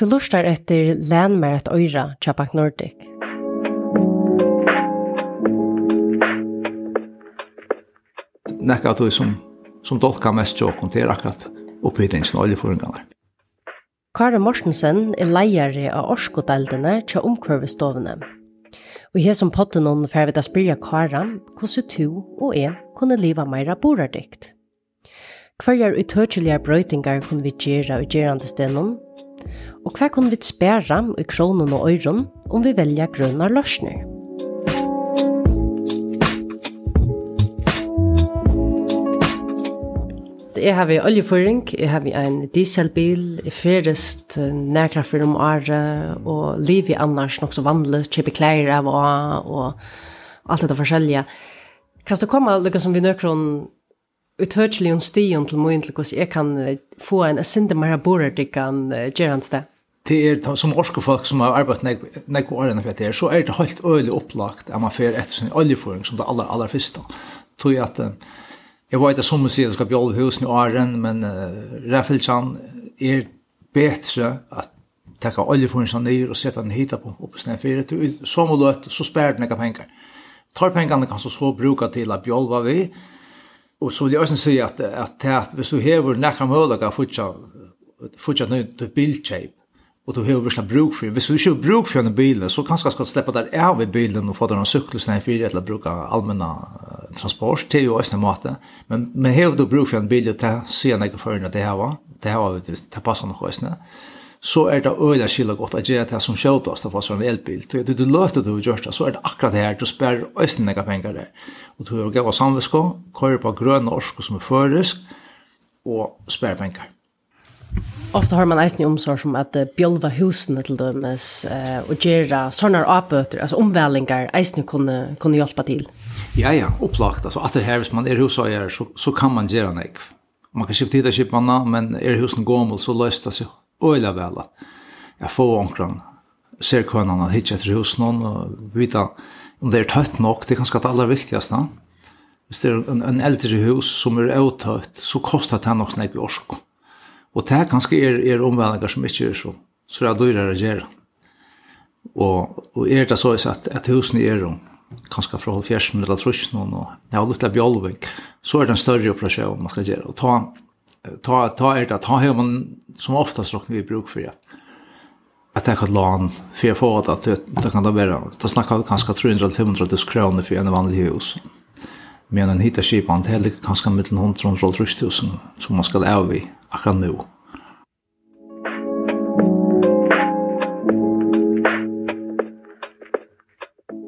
Du lustar etter Landmæret Øyra, Chapak Nordic. Nekka du som, som dolka mest tjåkon, det er akkurat opphittingen av oljeføringene. Kare Morsensen er leiere av Orskodeldene til omkvarvestovene. Og her som potten hon fer vid å spyrja Kara, hvordan du og jeg kunne leva meira borardikt. er utøtjelige brøytingar kunne vi gjøre og gjerandestenon, og hva kan vi spæra i kronen og øyren om vi velja grønne løsner. Jeg har en oljeføring, jeg har en dieselbil, jeg ferest nærkraffer om året, og liv i annars nok så vanlig, kjøper klær av og, og alt dette forskjellige. Kan du komme, lukka som vi nøkron utøkelig en stian til min til hvordan jeg kan få en sinde mer borer til kan gjøre det. Det er som orske folk som har arbeidet nekko årene for det, så er det helt øyelig opplagt at man fer etter sin oljeføring som det aller, aller første. Tog at jeg vet at som sier det skal bjolve husen i åren, men uh, Raffelsjan er bedre at taka oljeføringen ned og sette den hit på oppe snedfyret. Så må du så spør den ikke penger. Tar pengene kan så så bruka til at bjolva vi, Och så vill jag också säga att att at hvis du hever näka möjliga fortsatt fortsatt nu till bildshape och du hever virkelig bruk för hvis du inte bruk för en bil så kanske ska släppa där av i bilen och få den en cykel snä för eller bruka allmänna transport. Till også en måte. men men hever du bruk för en bil ta se några för det här va det här var det passar nog också så er det øyla skilla godt at gjøre det som sjåtast av en elbil. Du, du, du løter du gjør det, så er det akkurat det her, du sperrer øyne nega penger der. Og du har gav samvisko, kører på grønne orsko som er førisk, og sperrer penger. Ofta har man eisen i omsorg som at bjolva husene til dømes eh, og gjøre sånne avbøter, altså omvælingar, eisen kunne, kunne hjelpe til. Ja, ja, opplagt. Altså, at det her, hvis man er husøyer, så, så kan man gjøre nek. Man kan skifte tid av skipene, men er husen gommel, så løst det seg øyla vel at jeg får omkran ser kvannan at hitje etter hos noen og vita om det er tøtt nok, det er kanskje det aller viktigaste. Hvis det er en, en eldre hus som er avtøtt, så kostar det nok snakk i orsk. Og det er kanskje er, er omvendinger som ikke er så, så det dyrere å gjøre. Og, og er det så at, at husene er om kanskje fra halvfjersen eller trusjen og det er litt av bjolving, så er det en større operasjon man skal gjøre. Og ta ta ta er det att ha man som oftast rockar vi bruk för det. Att det kan lån för få att det kan det vara. Det snackar kanske 300 500 tusen kronor för en vanlig hus. Men en hittar skip han till kanske mellan 100 och 100 000 som man ska av i akkurat nu.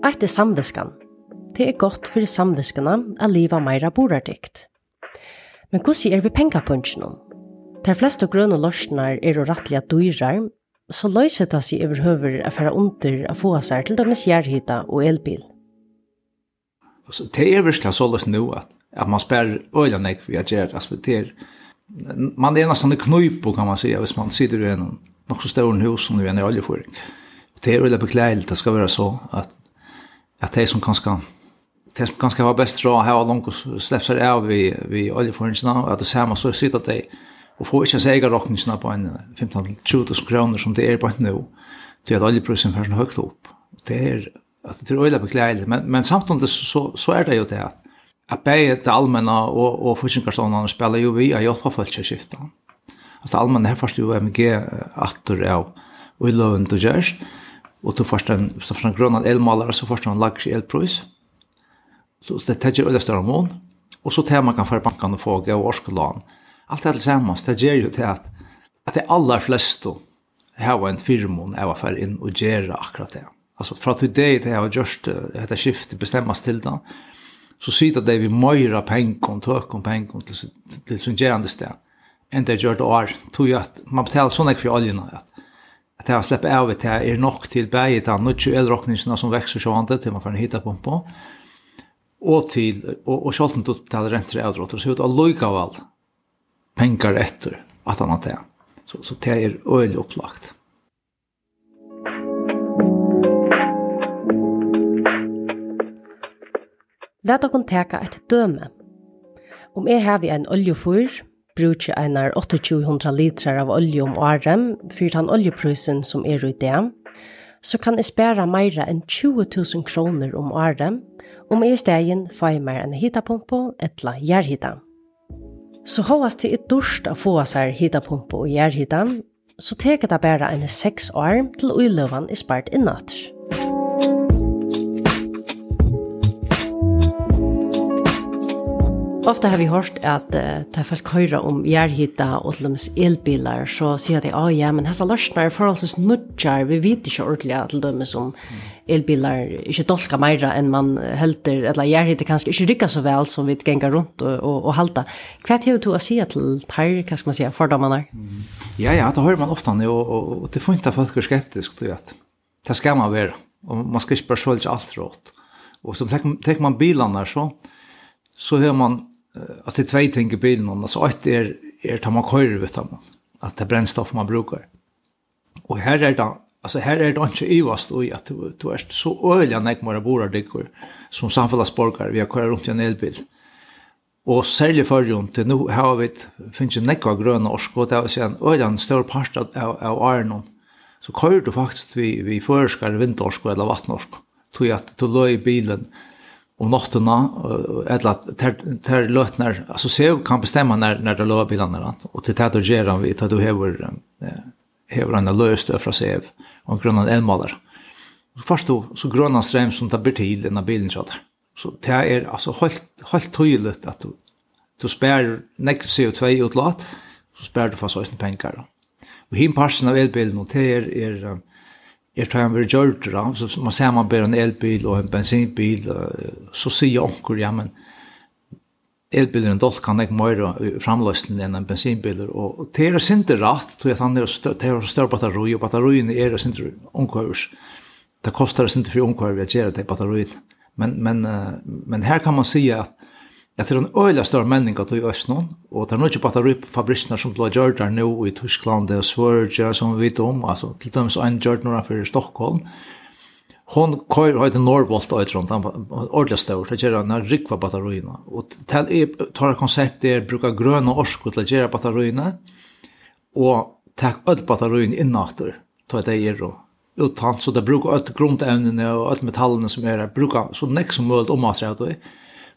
Etter samviskan. Det er godt for samviskana at liva meira borardikt. Men hvordan er vi pengapunchen om? De fleste grønne løsner er å rettelig at dyrer, så løser det seg over høver å fære under å få seg til deres gjærhytta og elbil. Så det er virkelig så løs nå at, at man spør øyne ikke vi har gjør, altså det er, man er nesten i knuipo kan man si, hvis man sitter i en nok så større hus som vi er i oljeføring. Det er veldig beklagelig, det skal være så at, at de som kanskje det som kanskje var best råd her og langt og slippe seg av vi, vi oljeforhåndsene, at det samme så sitter at de og får ikke seg råkningsene på en 15-20 kroner som det er på en nå, til at oljeprisen først høyt opp. Det er, at det er øyla beklagelig, men, men samtidig så, så er det jo det at at begge det allmänna og, og forskningspersonene spiller jo vi har hjelp av følelseskiftet. Altså det allmänna her først jo MG atter av ulovende og gjørst, og du først en, så først en grønn elmaler, så først en lagers elpris, Så det tar öliga mån. Och så tar man kan för bankan och få gå och årskollan. Allt det tillsammans, det ger ju till att, att det allra flesta har en firmon är varför in och göra akkurat det. Alltså för att det det jag har gjort detta skiftet bestämmas till då. Så sitter det vi mera pengar, tökom pengar till till sin gerande ställe enn det gjør det år, tog jag at man betaler sånn ikke for oljen, at, at det har slippet av at det er nok til bæget av nødt elrokningene som växer så vant til man får en hitapump på, og til, og, og selv om du betaler renter og avdrotter, så er det allikevel penger etter at han har det. Så, så det er øyelig opplagt. Læt dere teka et døme. Om jeg har en oljefyr, bruker einar 2800 liter av olje om året, for den oljeprysen som er i det, så kan jeg spære mer enn 20 000 kroner om året, Om jeg i stegen får jeg mer enn hitapumpe eller jærhita. Så hovast til et dorst å få seg hitapumpe og jærhita, så teker det bare en seks år til uiløven i spart innatt. Ofta har vi hørt at uh, det er folk høyre om jærhita og til deres elbiler, så sier de, «Å oh, ja, men hessa løsner er forholdsvis nudjar, vi vet ikke ordentlig at til dem som mm elbilar ikke dolka meira enn man helter, eller gjør det kanskje ikke rykka så vel som vi gengar rundt og, og, og halda. Hva er det du å si til her, hva skal man si, fordommene? Mm. Ja, ja, det hører man ofte, og, og, og det funnet at folk er skeptisk, du vet. Det skal man være, og man skal ikke bare svølge alt rått. Og så tenker man bilarna så, så hör man att det två tänker bilen och så är er, är er, tar man kör vet man att det brännstoff man brukar. Och här är det Alltså här är det inte ivast och att du, du är så öliga näkmare borar dykkor som samfällsborgare. Vi har kört runt i en elbil. Og særlig førjon til nå har vi finnes en nekva grønne orsk, og det er en øyland større part av, av Arnon. Så kører du faktisk vi, vi føreskar vindorsk eller vattnorsk. tog at du løy bilen om nattena, eller at ter, ter løtner, se kan bestämma när när du løy bilen, och till tätt och gjør vi, til du hever, hever en löst fra sev og grønnan elmalar. Så først du, så grønnan strem som tar bort til denne bilen kjøter. Så det er altså helt, helt tydelig at du, du spær nekv CO2 utlatt, så spær du fast også penger. Og hin parsen av elbilen, og det er, er Jeg tar en vergjørter, så man ser man bare en elbil og en bensinbil, så sier onker, ja, men elbilen doll kan ikke mer framløsning enn en bensinbiler, og det er sinte rett, tror jeg at han er større stør batteri, og batterien er sinte omkøvers. Det koster sinte for omkøver å gjøre det batteriet. Men, men, men her kan man si at Jeg tror en øyla større menning at du i Østnån, og det er nok ikke som ble gjørt der nå i Tyskland, det er Sverige som vi vet om, altså til dømes en gjørt når for Stockholm, hon køyr høyt Norrbolt og etron han ordla stor så gjer han rikva batterina og tel er tar konsept der bruka grøna orsko til gjer batterina og tak öll batterin innatter ta det er og utan så det brukar öll grundämnene og öll metallene som er bruka så nek som möjligt om att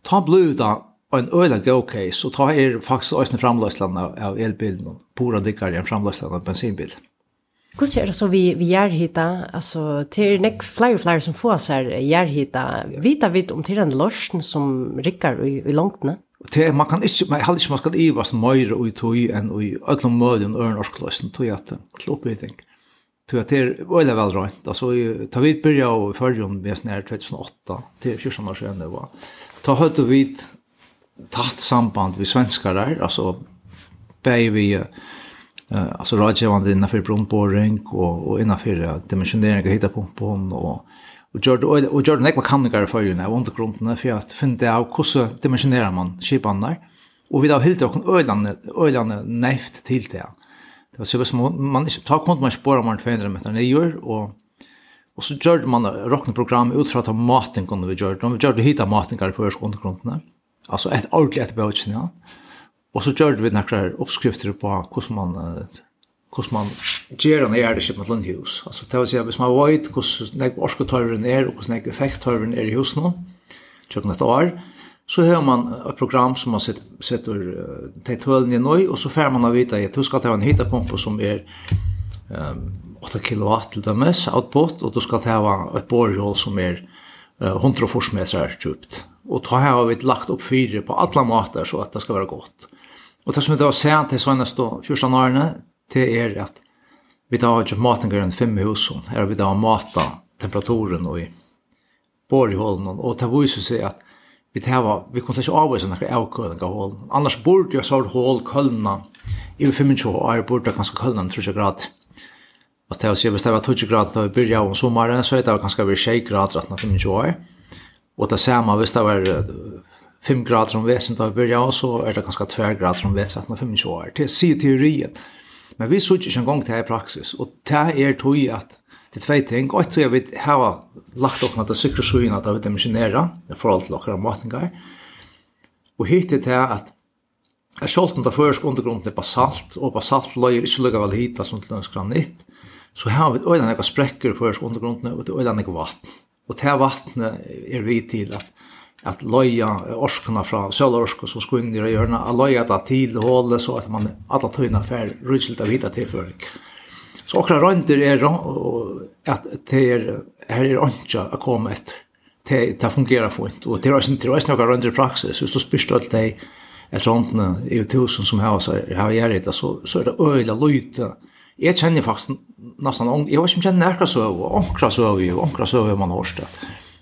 ta bluda en öla go case så ta er faktisk ösn framlöslarna av elbilen pura dickar en framlöslarna av bensinbil. Hvordan er det så vi, vi gjør hit da? Altså, det er nek flere og flere som får seg gjør hit da. Vita vidt om til den lorsen som rikker i, i langtene? Det, man kan ikke, man heller ikke man skal iva som og i tog enn i ødlom mødjen og øren orskløsen tog at til oppbyting. Tog at det er veldig vel røynt. Altså, ta vidt byrja og i fyrrjon med snær 2008 til 14 år siden det var. Ta høyt och vidt tatt samband vi svenskar der, altså, baby vi uh, eh alltså rådgivande innanför brunboring och och innanför dimensionering och hitta pumpen och och gjorde och gjorde näck vad kan det göra för ju när under grunden för att finna av hur dimensionerar man skipan där och vi då helt och öland öland näft till det. Det var så som man inte tar kont man spår man förändrar med när gör och och så gjorde man rocknprogram ut för att maten kunde vi göra. De gjorde hitta maten på undergrunden. Alltså ett ordentligt bouch ja. Og så gjør vi noen oppskrifter på hvordan man hvordan man gjør en ærlig med landhus. Altså, det vil si at hvis man vet hvordan orsketørren er, og hvordan effekttøyveren er i husen nå, kjøkken et år, så har man et program som man setter uh, til tølen i nøy, og så får man å vite at du skal ta en hitapumpe som er um, 8 kW til dømes, output, og du skal ta et borgjål som er uh, 140 meter djupt. Og da har vi lagt opp fire på alle måter så at det skal være godt. Og det som vi da ser til seneste 14 årene, det er at vi da har ikke maten grønn fem hus, her vi da har matet temperaturen og i borgholden, og det viser seg at vi tar, vi kunne ikke avvise noen avkøling av hålen. Annars burde jeg sånn hål kølna, i 25 år burde jeg ganske kølna 30 grader. Og det er å si, hvis det var 20 grader da vi byrja om sommaren, så er det ganske vi 6 grader grad 25 år. Og det samme, hvis det var 5 grader som vesen da vi börjar så är det ganska 2 grader om vesen när 25 år. Det är teorien. Men vi såg inte en gång det i praxis och det är tog att det två ting och tror jag vi har lagt upp något cykel så in att vi dimensionera det för allt lockar matningar. Och hit det här att Jag skjolten där først undergrunnen er basalt, og basalt løyer ikke lukka vel hit, som til lønns granitt. Så har vi øyne nekka sprekker først undergrunnen, og det er øyne nekka vatten. Og det vattnet er vi til at at loja orskorna fra sölorskor som skulle inn i rörna at loja det til hålet så at man alla tunna fär rusligt av vita tilføring. Så okra røynder er at det er her er inte att komma etter. Det, det fungerar fint og det er også, det er også några røynder i praksis. Hvis du spyrst alt deg är sånt i tusen som har så har jag det så så är det öjla lojta. Jag känner faktiskt nästan jag vet jeg kjenner jag så og ankra så och ankra så man har stött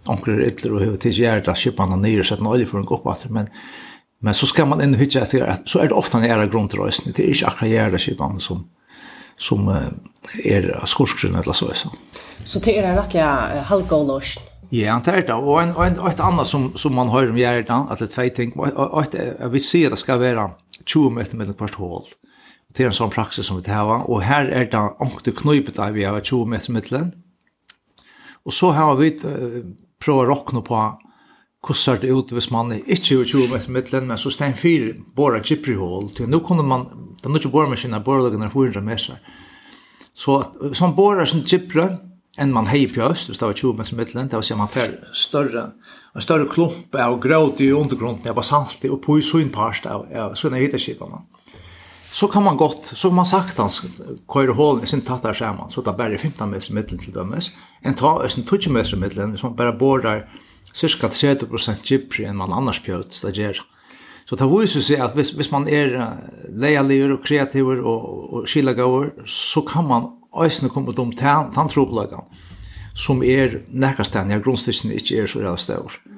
onkel är ytler og hur til jag är där skipan och ner så att någon en upp åter men men så skal man ändå hitta at så er det ofta en era grundrösten det er ikke akra jära skipan som som er skorskrin eller så så. Så det er rettelig rättliga halvgålöst. Ja, det är det. Og, en, och, en, och ett annat som, som man hører om hjärtan, at det er tvei ting. Og et, jeg vil si at det skal være 20 meter mellan kvart hål. Det er en sånn praksis som vi tar. Og her er det ångte knøypet av vi har 20 meter mellan. Og så har vi uh, prøve å råkne på hvordan ser det ut hvis man ikke er 20 meter midtelen, men så stein fire bare kipper i hål. Nå kunne man, det er ikke bare maskiner, bare lager 400 meter. Så hvis man bare sin kipper, enn man hei på øst, hvis det var 20 meter midtelen, det vil si at man får større, en større klump av gråt i undergrunden, av salt, og på i synpart av, av sånne hitterskipene så kan man gott, så kan man saktans køyre hålen i sin tattar saman, så det er bare 15 meter middelen til dømes, en ta østen 20 meter middelen, hvis man bare borar cirka 30% gypri enn man annars pjøt stager. Så det viser seg at hvis, hvis man er leialigur og kreativer og, og skilagaur, så kan man øsne komme om tanntropelagan, som er nærkastan, ja, grunnstikken ikke er så redan stør. Mm.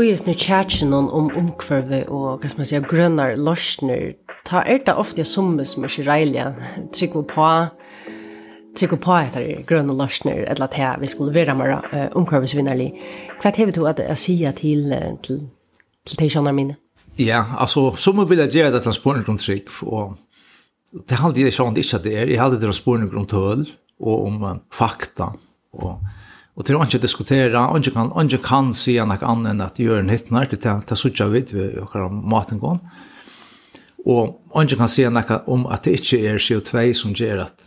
ujes nu tjatsen om omkvarve og, hva skal man säga, grønnar lorsner, ta er det ofte summe som er ikke reilige, trykker på, trykker på etter grønnar lorsner, eller at vi skulle være mer uh, omkvarvesvinnerlig. Hva er det du at jeg sier til, til, til de kjønner mine? Ja, altså, som vil jeg gjøre dette spørsmålet om trygg, og det handler jeg sånn ikke at det er, jeg hadde det spørsmålet om tøl, og om uh, fakta, og Og til å ikke diskutere, og ikke kan, ikke kan si noe annet enn at gjør en hittner, til det er sånn at vi vet hva maten går. Og ikke kan si noe om at det ikke er CO2 som gjør at,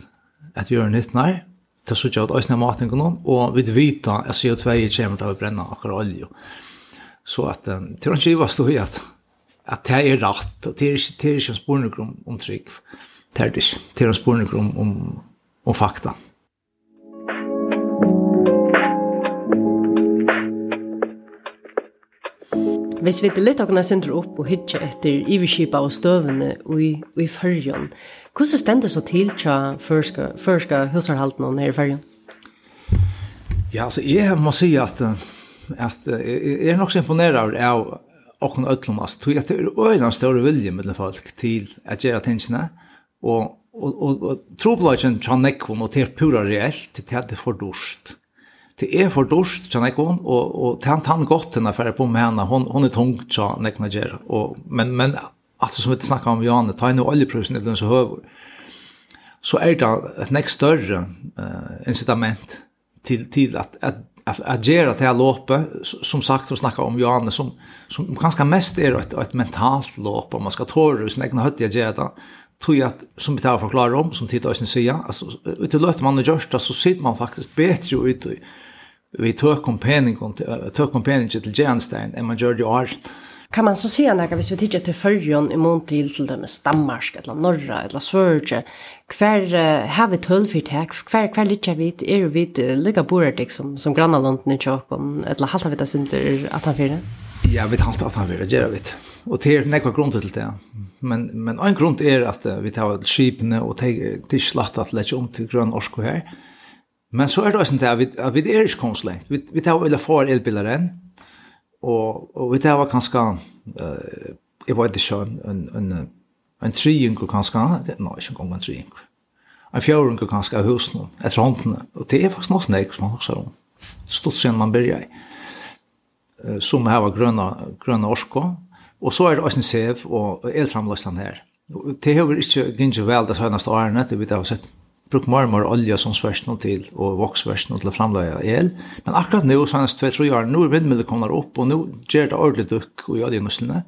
at gjør en hittner, til sånn at øyne maten går, og vi vet at CO2 kommer til å brenne akkurat olje. Så at, til å ikke stå i at, at det er rett, og det er ikke, det er ikke en spørning om, om trygg. Det er det ikke. Det er en spørning om, om, om fakta. Hvis vi litt okna sender opp og hitja etter iverskipa og støvene og i, i fyrjon, hvordan stender så til tja førska, førska husarhalten her i fyrjon? Ja, altså, jeg må si at, at jeg er nok så imponeret av åkken öllum, altså, tog at det er øyne større vilje med folk til å gjøre tingene, og, og, og, og trobladjen tja nekvom og til pura reelt til at det er for dorst det er for dorst kjenner jeg hon og og han han godt henne för på med henne. Hon hon är tung så jeg ger och men men at som vi snackar om Janne ta nu oljeprisen den så höver så är det ett nek større uh, incitament till at, att att at agera till å loppe som sagt vi snackar om Janne som som ganska mest är et, ett mentalt lopp man ska tåra sin egna hötta agera det. Tror jag att som vi tar förklara om som tittar oss nu säga alltså utelöter man det görsta så sitter man faktiskt bättre ut vi tog om penningen tog om penningen till Jernstein än man gör det år. Kan man så se när hvis vi tittar till förrjon i mån till till dem stammarsk eller norra eller svörge kvar har vi tull för tag kvar kvar lite vi är vi lika borde som som grannalanden i Chokon eller halta vi det inte att han fyra. Ja, vi har at han vill göra vet. Og det er nekva grunn til det. Men men en grunn er at vi tar skipne og til slatt at lägga om til grønn orsko her. Men så er det også det at vi, at vi er ikke kommet lengt. Vi, vi tar vel for elbiler enn, og, og vi tar kanskje, uh, jeg vet ikke, en, en, en, en triunker kanskje, nei, ikke engang en triunker. En fjørunker kanskje av husene, etter håndene. Og det er faktisk noe snakk som man også har om. Stort siden man begynner i. Uh, som har grønne, grønne orsko. Og så er det også en sev og elframløsene her. Det har vi ikke gynnet vel det seneste årene, det vi har sett brukt mer og mer olje som spørsmål til, og voksværsnå til å framleie el. Men akkurat nå, senest 2-3 år, nå er vindmøller kommer opp, og nå gjør det ordentlig dukk i oljenuslene,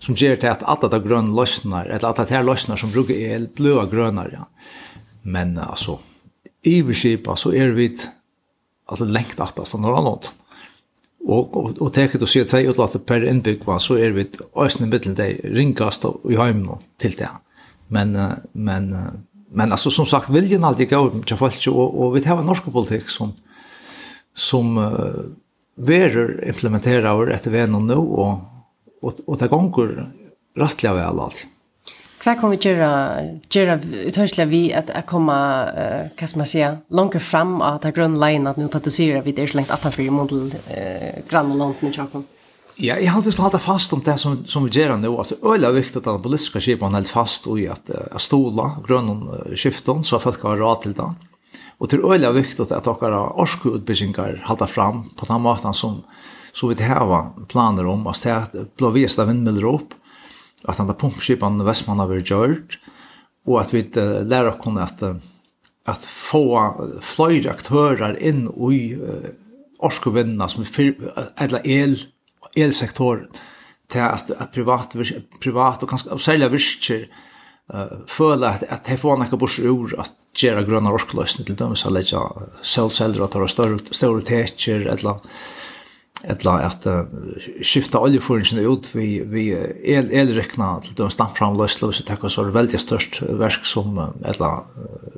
som gjør det at alle de grønne løsner, eller alle de løsner som bruker el, bløa grønner, ja. Men altså, i beskipa så er vi altså lengt at det er noe annet. Og, og, og teket å se tvei utlater per innbyggva, så er vi øyne middelen det ringast i heimen til det. Men, men men alltså som sagt viljen alltid gå till folk och och vi har en norsk politik som som uh, verer implementera och efter vem och nu och och och det går rättliga väl allt. Vad kommer vi göra göra uthörsla vi att att komma uh, vad ska man säga längre fram att ta grön line att nu att du ser vi det är så långt att han för i modell eh grannlandet i Stockholm. Ja, jeg har alltid hatt fast om det som, som vi gjør nå, at det er øyla viktig at den politiske skipen er fast i at uh, stola, grønn uh, skiften, så folk har råd til det. Og det er øyla viktig at dere orskeutbyggingar halter fram på den måten som, som vi hava planer om, at det blir vist av vindmiller opp, at den pumpskipen Vestmann har vært gjort, og at vi uh, lærer oss at, at få flere aktører inn i uh, orskevinna som er eller el, elsektoren til at, at privat, privat og kanskje sälja særlig virker uh, føler at, at de får några bors ur at gjøre grønne orkløsene til dem, så legge solceller at det er større, større teker, eller eller at uh, skifta oljeføringen ut vi, vi el, elrekna til de stampframløsler så takk så var det veldig størst versk som eller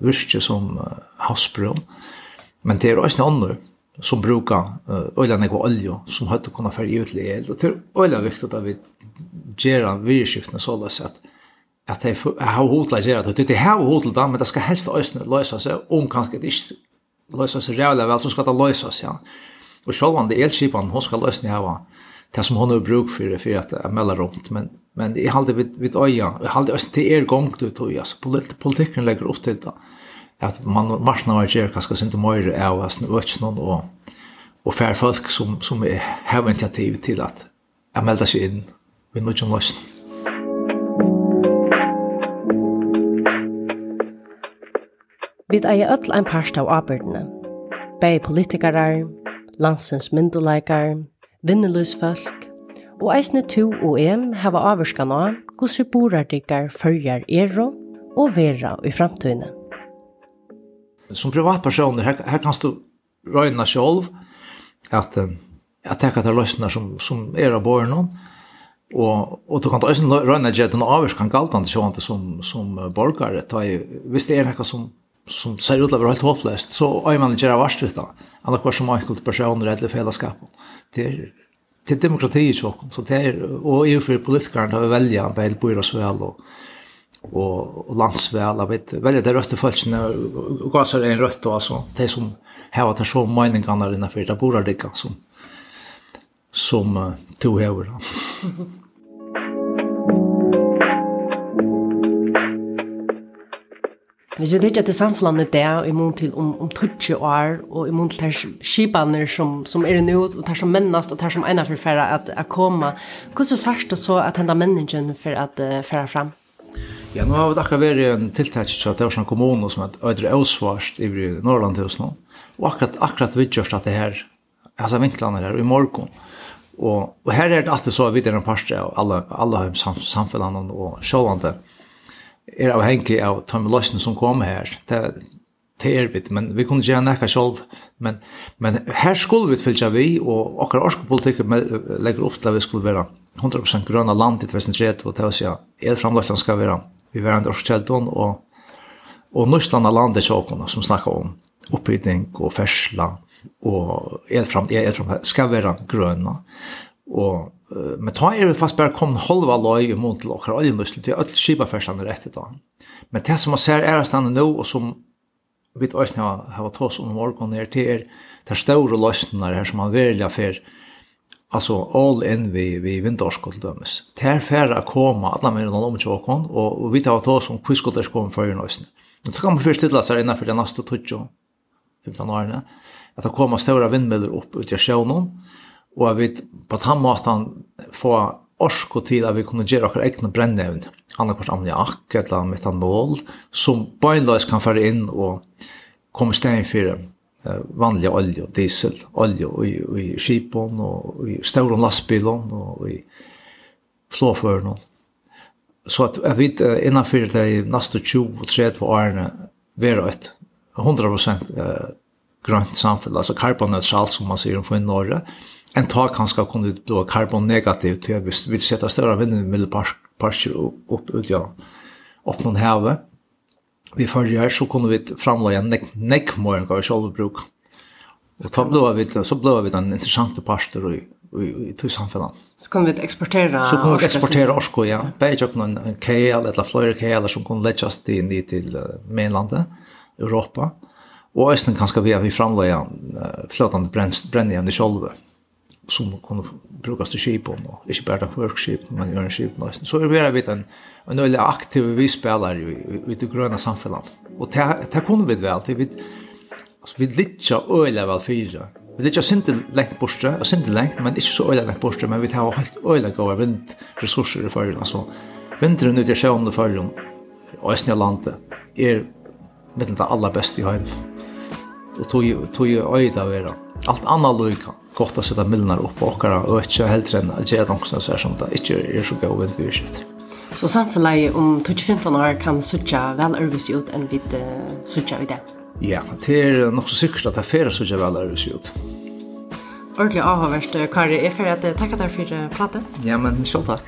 virke som uh, havsbrun men det er også noe som brukar olja uh, nekva olja som høyt å kunne fære ut til el. Og det er olja viktig at vi gjør virskiftene så løs at at jeg har hod til å gjøre det. Det har hod til det, men det skal helst løsene løse seg, om kanskje det ikke løse seg rævlig vel, så skal det løse seg. Ja. Og selv om det er elskipen, hun skal løsene her, det som hon har bruk för för att jag mellar runt men men i halde vid vid öja i halde öst till er gång du tog. jag så politiken lägger upp till det at man marsna var ger kanskje sint meir av as økjen og og fær folk som som er har initiativ til at jeg melder seg inn vi noe som løsne. Vi eier ødel ein parst av arbeidene. Begge politikere, landsens myndelagere, vinneløsfolk, og eisne to og em hava avvarskan av hvordan borardikker følger ero og vera i framtøyene som privatpersoner, här, här kan du räna själv att, att det till lösningar som, som är av borgen och, och du kan ta ösen röjna att den kan galtan till själv som, som borgare. Ta i, visst är det som som ser ut att vara helt hopplöst så är man inte värst vet då alla kvar som enskilt personer eller fällskap det är till demokrati i så så det är och EU för politikerna har välja en helt på oss väl och og, og landsvel, vet, veldig det røtte følelsene, og gasser er en rødt, og altså, de som har att så meningene för det bor det ikke, som, som uh, to hever. Hvis vi tenker til samfunnet det, og mån til om, om 20 år, og imot til de skibaner som, som er nå, og de som mennast, og de som ene for å komme, hvordan sørst du så at henne menningen for uh, føre fram? Ja, nu har vi akkurat vært en tiltak til at det var sånn kommune som er øyder avsvarst i Norrlandhus nå. Og akkurat, akkurat vidgjørst at det her, altså vinklene her, i morgen. Og, og her er det alltid så vidt en parste av alle, alle sam, samfunnene og sjålande er avhengig av tømmeløsene som kommer her. Det, det er vi, men vi kunne gjøre nekka sjolv. Men, men her skulle vi fylja vi, og akkurat orskopolitikk legger opp til at vi skulle være 100% grønna land i 2030, og det vil si at elframløsene skal være vi var andre årskeldon, og, og Norsland av landet sjåkene som snakket om oppbygging og fersla, og elfram, elfram skal være grønne. Og, men ta er vi fast bare kom halva løy imot til åker oljenøslen, til alle skibaferslene rett i dag. Men det som man ser er stedet nå, og som vi vet også har tås om morgenen, er til er, det er store løsninger her som man virkelig for alltså all in vi vi vinterskuld dömes. Ter färra komma alla med någon om tjokon och vi tar ta som kuskulter kom för nästan. Nu kan man först stilla sig innanför den nästa tutjo 15 åren att det kommer stora vindmöllor upp ut i sjön och att vi på tammatan få orsko tid at vi kunne gjøre okkar egna brennevn, annarkvart ammoniak eller metanol, som beinløys kan fære inn og komme stein fyrir vanlig olje diesel, olje i, i skipon og i stauron lastbilon og i flåføren. Så at jeg vet innanfyr de neste 20-30 årene være et 100% eh, grønt samfunn, altså karbonneutralt som man sier om for i Norge, en tak kan skal kunne bli karbonnegativ til hvis vi setter større vindmølleparker opp ut, ja, opp noen havet, vi förrjar så kunde vi framlägga neck neck mer vi själva bruk. Och ta blå vi så blå vi den intressanta pastor i i i samfunnet. Så kan vi exportera Så kan vi exportera orsko ja. Bäge upp någon KL eller Florida KL som kan läggas till in till mainlandet Europa. Och östen kanske vi har vi framlägga flötande brännjärn i själva som kunne brukes til skipen, og ikke bare til workskip, men gjøre en skip også. Så er vi bare en, en veldig aktiv vi spiller i, i det grønne samfunnet. Og det, kunne vi vel, det vi, altså, vi litja øyelig vel fire. Vi litja sinte lengt borste, og sinte lengt, men ikke så øyelig lengt borste, men vi tar helt øyelig gode vindressurser i fyra. Altså, vinteren ut i sjøen i fyra, og i landet, er mitt det aller beste i høyden. Og tog jo øyla vera. Alt annet lukka gott att sätta milnar upp och åkara och inte helt än att göra något så här som det inte är så god vind vi skjut. Så samfället om 2015 år kan suttja väl örvis ut än vid uh, suttja i det? Ja, det är nog så säkert att det är färre suttja väl örvis ut. Ordentlig avhåverst, Kari, är för att tacka dig för pratet. Ja, men själv tack.